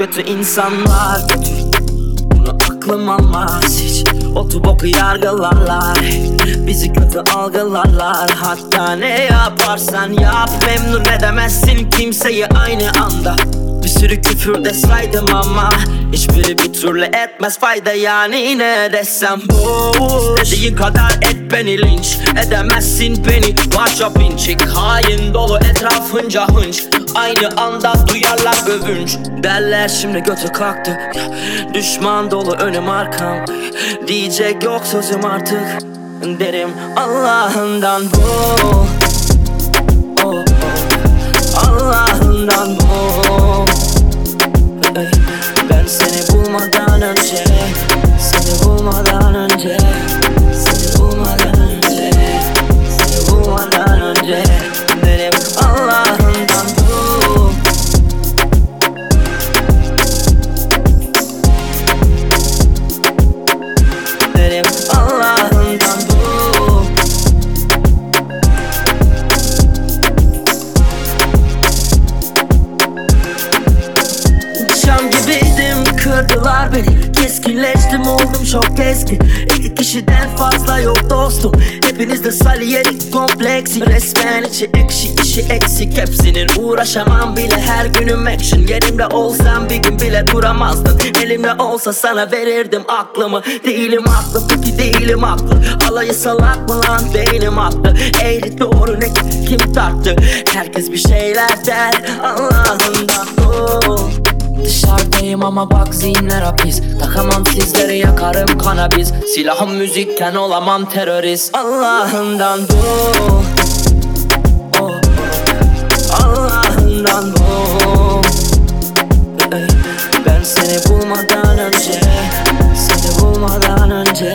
kötü insanlar. Götür Bunu aklım almaz hiç. Otu boku yargılarlar. Bizi kötü algılarlar. Hatta ne yaparsan yap Memnun edemezsin kimseyi aynı anda sürü küfür de saydım ama Hiçbiri bir türlü etmez fayda. Yani ne desem boş İstediğin kadar et beni linç Edemezsin beni. Parça pinçik Hain dolu etrafınca hınç. Aynı anda duyarlar övünç. Derler şimdi götü kalktı. Düşman dolu önüm arkam. Diyecek yok sözüm artık. Derim Allah'ından bu. Oh, oh. Allah'ından beni Keskinleştim oldum çok eski. İki kişiden fazla yok dostum. Hepinizde saliyerik kompleksi. Resmen içi ekşi işi eksik. Hepsinin uğraşamam bile. Her günüm action. Yerimde olsam bir gün bile duramazdın Elimde olsa sana verirdim aklımı. Değilim haklı peki değilim haklı Alayı salak mı lan? Değilim haklı Eğri doğru ne? Kim tarttı? Herkes bir şeyler der. Bu Değilim ama bak zihinler hapis. Takamam sizleri yakarım kanabiz Silahım müzikken olamam terörist. Allah'ından bu. Oh. Allah'ından bu. Ben seni bulmadan önce Seni bulmadan önce.